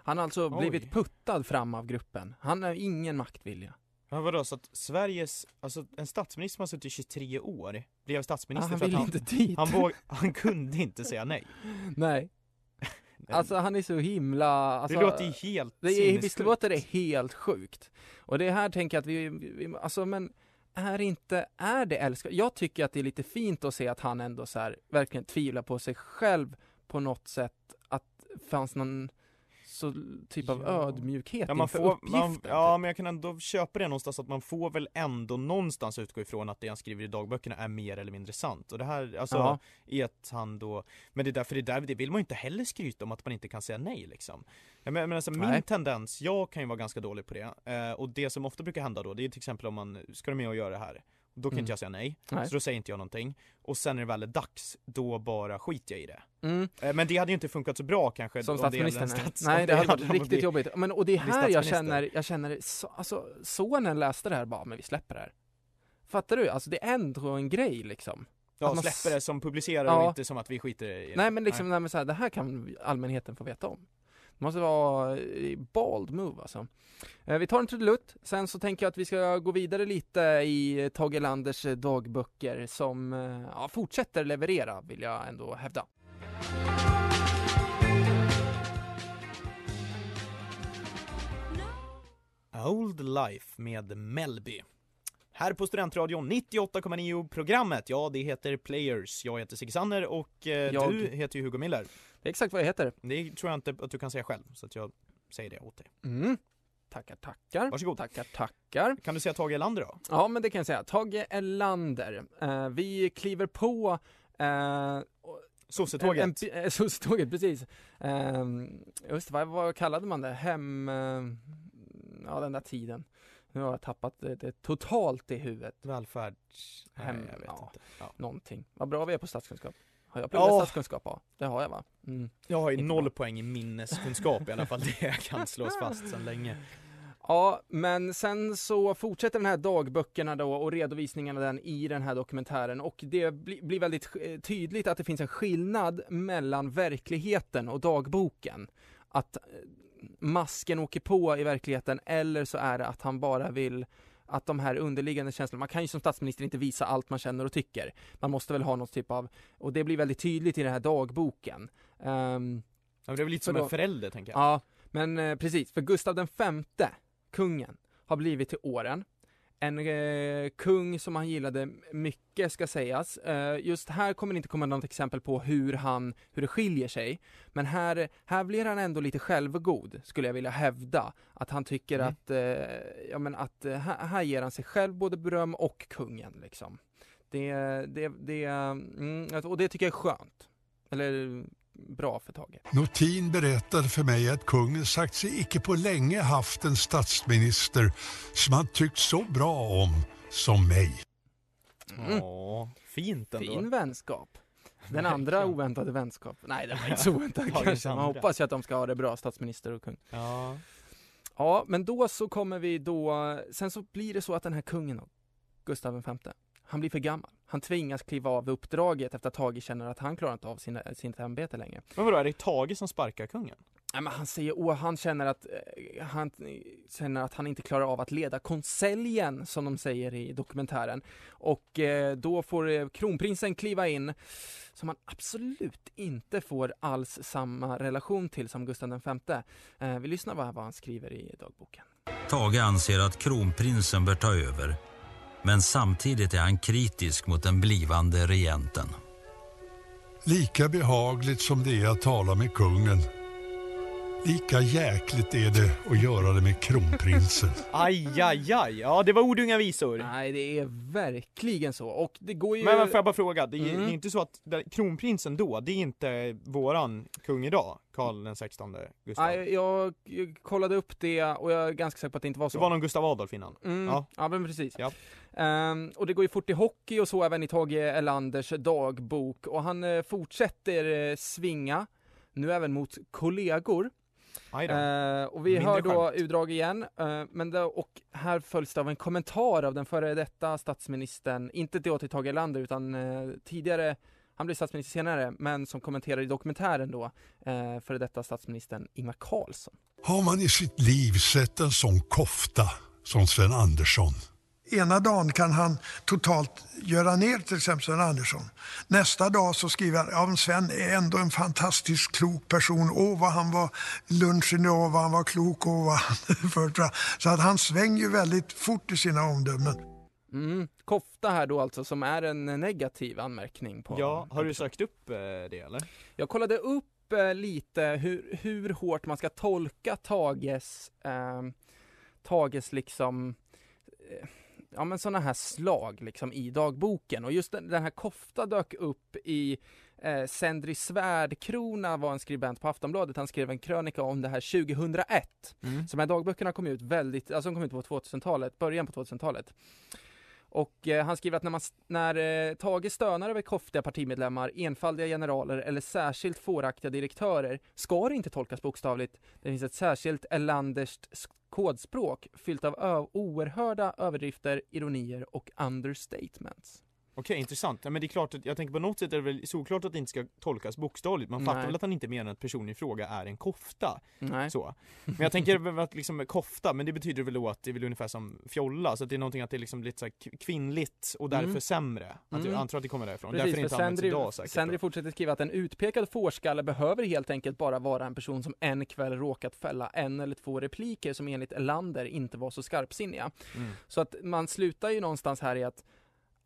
Han har alltså Oj. blivit puttad fram av gruppen. Han har ingen maktvilja. Ja vadå, så att Sveriges, alltså en statsminister som har suttit i 23 år blev statsminister han för att han, inte dit. han, våg, han kunde inte säga nej. Nej. Alltså han är så himla... Alltså, det låter ju helt det är, Visst sinnessjukt. låter det helt sjukt? Och det här tänker jag att vi, vi alltså men är inte, är det älskvärt? Jag tycker att det är lite fint att se att han ändå så här verkligen tvivlar på sig själv på något sätt, att fanns någon så typ av ödmjukhet Ja, man inför får, uppgiften. man, ja, men jag kan ändå köpa det någonstans att man får väl ändå någonstans utgå ifrån att det han skriver i dagböckerna är mer eller mindre sant. Och det här, alltså, Ja. i att han då, men det är därför det där, det vill man ju inte heller skryta om att man inte kan säga nej liksom. Jag menar, men alltså, min Nej. tendens, jag kan ju vara ganska dålig på det, eh, och det som ofta brukar hända då, det är till exempel om man, ska du med och göra det här? Då kan Mm. inte jag säga nej, Nej. så då säger inte jag någonting. Och sen när det väl är dags, då bara skiter jag i det. Mm. Eh, Men det hade ju inte funkat så bra kanske Som om det gällde statsminister? en Nej, stats- nej det hade varit riktigt bli- jobbigt. Men, och det är här jag känner, jag känner, så, alltså sonen läste det här bara, men vi släpper det här. Fattar du? Alltså det är ändå en grej liksom. Ja, man släpper det som publicerar Ja. och inte som att vi skiter i det. Nej men liksom, nej. men så här, det här kan allmänheten få veta om. Det måste vara eh, bald move alltså. Eh, vi tar en trudelutt, sen så tänker jag att vi ska gå vidare lite i eh, Tage Erlanders dagböcker som ja, fortsätter leverera vill jag ändå hävda. Old Life med Melby. Här på Studentradion 98,9 programmet, ja det heter Players. Jag heter Sigge Sanner och eh, Jag- du heter ju Hugo Miller. Det är exakt vad jag heter. Det tror jag inte att du kan säga själv, så att jag säger det åt dig. Mm. Tackar, tackar. Varsågod. Tackar, tackar. Kan du säga Tage Erlander då? Ja, men det kan jag säga. Tage Erlander. Eh, vi kliver på eh, Sossetåget. en- eh, Sossetåget, precis. Eh, just det, vad, vad kallade man det? Hem... Eh, ja, den där tiden. Nu har jag tappat det, det totalt i huvudet. Välfärds... Hem, Nej, jag vet ja, inte. Ja. Någonting. Vad bra vi är på statskunskap. Har jag pluggat Ja. statskunskap? Ja, det har jag va? Mm. Jag har ju Inte noll bra. poäng i minneskunskap i alla fall, det kan slås fast sedan länge. Ja, men sen så fortsätter den här dagböckerna då och redovisningarna den i den här dokumentären och det bli, blir väldigt eh, tydligt att det finns en skillnad mellan verkligheten och dagboken. Att eh, masken åker på i verkligheten eller så är det att han bara vill att de här underliggande känslorna, man kan ju som statsminister inte visa allt man känner och tycker. Man måste väl ha något typ av, och det blir väldigt tydligt i den här dagboken. Ehm, Ja, det är väl lite som en då- förälder tänker jag. Ja, men eh, precis, för Gustav den femte, kungen, har blivit till åren. En eh, kung som han gillade mycket ska sägas. Eh, just här kommer det inte komma något exempel på hur han, hur det skiljer sig. Men här, här blir han ändå lite självgod, skulle jag vilja hävda. Att han tycker Mm. att, eh, ja men att eh, här, här ger han sig själv både beröm och kungen liksom. Det, det, det, mm, och det tycker jag är skönt. Eller bra för Tage. Notin berättade för mig att kungen sagt sig icke på länge haft en statsminister som han tyckt så bra om som mig. Mm. Ja, fint ändå. Fin vänskap. Den andra oväntade vänskap. Nej, den var inte så oväntad kanske. Man hoppas ju att de ska ha det bra, statsminister och kung. Ja. Ja, men då så kommer vi då, sen så blir det så att den här kungen, Gustav V, han blir för gammal. Han tvingas kliva av uppdraget efter att Tage känner att han klarar inte av sina, sitt ämbete längre. Men vadå, är det Tage som sparkar kungen? Nej, men han säger, åh, han känner att, eh, han känner att han inte klarar av att leda konseljen, som de säger i dokumentären. Och eh, då får eh, kronprinsen kliva in, som han absolut inte får alls samma relation till som Gustav V. Eh, vi lyssnar vad, vad han skriver i dagboken. Tage anser att kronprinsen bör ta över. Men samtidigt är han kritisk mot den blivande regenten. Lika behagligt som det är att tala med kungen, lika jäkligt är det att göra det med kronprinsen. Aj, aj, aj. Ja, det var ord inga visor. Nej, det är verkligen så. Och det går ju... Men, men får jag bara fråga, det är, Mm. det är inte så att där- kronprinsen då, det är inte våran kung idag, Karl den 16 Gustav? Nej, jag, jag kollade upp det och jag är ganska säker på att det inte var så. Det var någon Gustav Adolf innan? Mm, Ja. ja. men precis. Ja. Ehm, och det går ju fort i hockey och så även i Tage Erlanders dagbok och han eh, fortsätter eh, svinga, nu även mot kollegor. Då. Eh, och vi Mindre hör då skämt. utdrag igen, eh, men det, och här följs det av en kommentar av den före detta statsministern, inte då till Tage Erlander utan eh, tidigare han blev statsminister senare, men som kommenterar i dokumentären då, eh, före detta statsministern Ingvar Carlsson. Har man i sitt liv sett en sån kofta som Sven Andersson? Ena dagen kan han totalt göra ner till exempel Sven Andersson. Nästa dag så skriver han, ja Sven är ändå en fantastiskt klok person. Åh vad han var lunchen idag, vad han var klok och vad han fört fram. Så att han svänger ju väldigt fort i sina omdömen. Mm, kofta här då alltså, som är en negativ anmärkning på... Ja, har du sökt upp eh, det eller? Jag kollade upp upp eh, lite hur, hur hårt man ska tolka Tages, eh, Tages liksom eh, ja men sådana här slag liksom i dagboken och just den, den här kofta dök upp i eh, Sendri Svärdkrona var en skribent på Aftonbladet, han skrev en krönika om det här 2001. Mm. Så de här dagböckerna kom ut väldigt, alltså de kom ut på 2000-talet, början på 2000-talet. Och eh, han skriver att när, man, när eh, Tage stönar över koftiga partimedlemmar, enfaldiga generaler eller särskilt fåraktiga direktörer ska det inte tolkas bokstavligt. Det finns ett särskilt Erlanderskt kodspråk fyllt av oerhörda överdrifter, ironier och understatements. Okej, intressant. Ja, men det är klart att, jag tänker på något sätt är det väl såklart att det inte ska tolkas bokstavligt. Man fattar Nej. väl att han inte menar att personen i fråga är en kofta. Nej. Så. Men jag tänker att liksom kofta, men det betyder väl då att det är väl ungefär som fjolla, så att det är någonting att det är liksom lite så kvinnligt och därför Mm. sämre. Att Mm. Jag antar att det kommer därifrån. Precis, därför inte används idag säkert. Sendri fortsätter skriva att en utpekad fårskalle behöver helt enkelt bara vara en person som en kväll råkat fälla en eller två repliker som enligt Elander inte var så skarpsinniga. Mm. Så att man slutar ju någonstans här i att,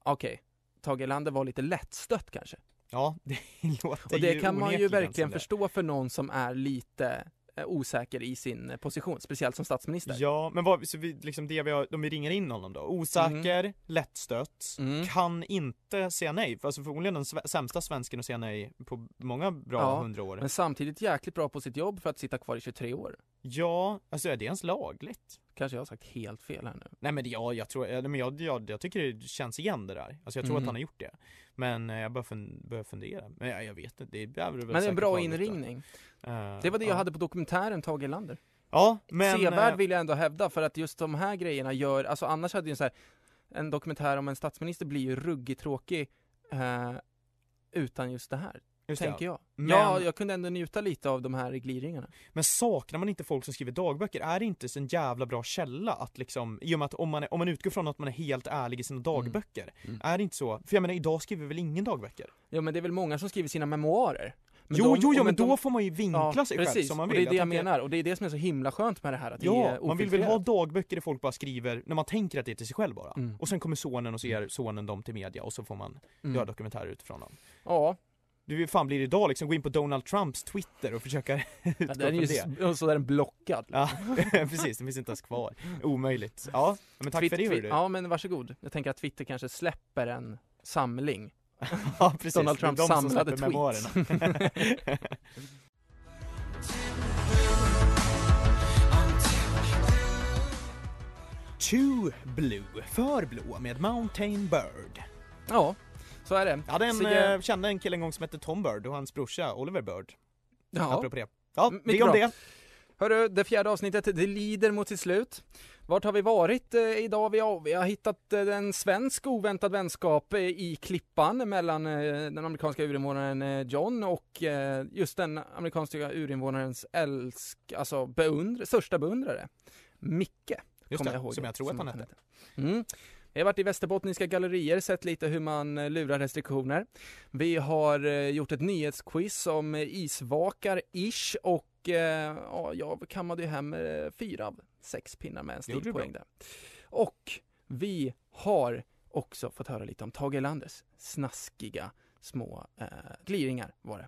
okej, Tage Erlander var lite lättstött kanske. Ja, det låter Och det kan man ju verkligen förstå för någon som är lite eh, osäker i sin eh, position, speciellt som statsminister. Ja, men vad, så vi, liksom det vi har, om vi ringer in honom då, osäker, Mm. lättstött, kan inte säga nej, alltså förmodligen den sämsta svensken att säga nej på många bra hundra år. Men samtidigt jäkligt bra på sitt jobb för att sitta kvar i 23 år. Ja, alltså är det ens lagligt? Kanske jag har sagt helt fel här nu. Nej men ja, jag tror, ja, men jag, jag, jag tycker det känns igen det där. Alltså jag tror Mm. att han har gjort det. Men eh, jag börjar, fun, börjar fundera. Men jag, jag vet inte, det är väl Men det är en bra inringning. Eh, Det var det jag ja. hade på dokumentären Tage Erlander. Ja, men... Sevärd eh, vill jag ändå hävda för att just de här grejerna gör, alltså annars hade ju en så här, en dokumentär om en statsminister blir ju ruggigt tråkig eh, utan just det här. Just tänker jag. Men- Ja, jag kunde ändå njuta lite av de här gliringarna. Men saknar man inte folk som skriver dagböcker? Är det inte så en jävla bra källa att liksom, i och med att om man, är, om man utgår från att man är helt ärlig i sina dagböcker, är det inte så? För jag menar idag skriver väl ingen dagböcker? Ja men det är väl många som skriver sina memoarer. Men Jo, de- jo, jo, och men då de- får man ju vinkla sig själv precis. som man och vill. det är det jag, tänker- menar, och det är det som är så himla skönt med det här, att det är Ja, man vill väl ha dagböcker där folk bara skriver, när man tänker att det är till sig själv bara. Mm. Och sen kommer sonen och så ger sonen dem till media och så får man Mm. göra dokumentärer utifrån dem. Ja. Du, fan blir det idag liksom? Gå in på Donald Trumps Twitter och försöka Ja, den är ju, det. och så är den blockad. Ja, precis, den finns inte ens kvar. Omöjligt. Ja, men tack Twitter- för det hörru. Ja men varsågod. Jag tänker att Twitter kanske släpper en samling. Ja, precis. Donald Trump de samlade tweets. Too Blue, för blå med Mountain Bird. Ja, så är det. Jag hade en, det- eh, kände en kille en gång som hette Tom Bird och hans brorsa Oliver Bird. Ja. Apropå det. Ja, mycket om det. Hörru, det fjärde avsnittet, det lider mot sitt slut. Vart har vi varit eh, idag? Vi har, vi har hittat eh, en svensk oväntad vänskap eh, i Klippan mellan eh, den amerikanska urinvånaren eh, John och just den amerikanska urinvånarens älsk, alltså beundr, största beundrare, Micke. Just det, jag ihåg som jag tror att han hette. Mm. Vi har varit i Västerbottniska gallerier, sett lite hur man eh, lurar restriktioner. Vi har eh, gjort ett nyhetsquiz om eh, isvakar-ish och ja, jag kammade ju hem fyra av sex pinnar med en stilpoäng där. Och vi har också fått höra lite om Tage Erlanders snaskiga små eh, gliringar var det.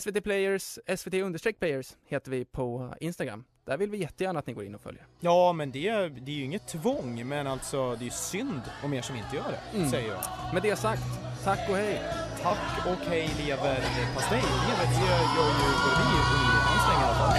SVT Players, SVT understreck Players heter vi på Instagram. Där vill vi jättegärna att ni går in och följer. Ja, men det, det är ju inget tvång, men alltså det är synd om er som inte gör det, Mm. säger jag. Med det sagt, tack och hej! Tack och hej lever pastej. Lever, det gör ju både vi och ni i alla fall.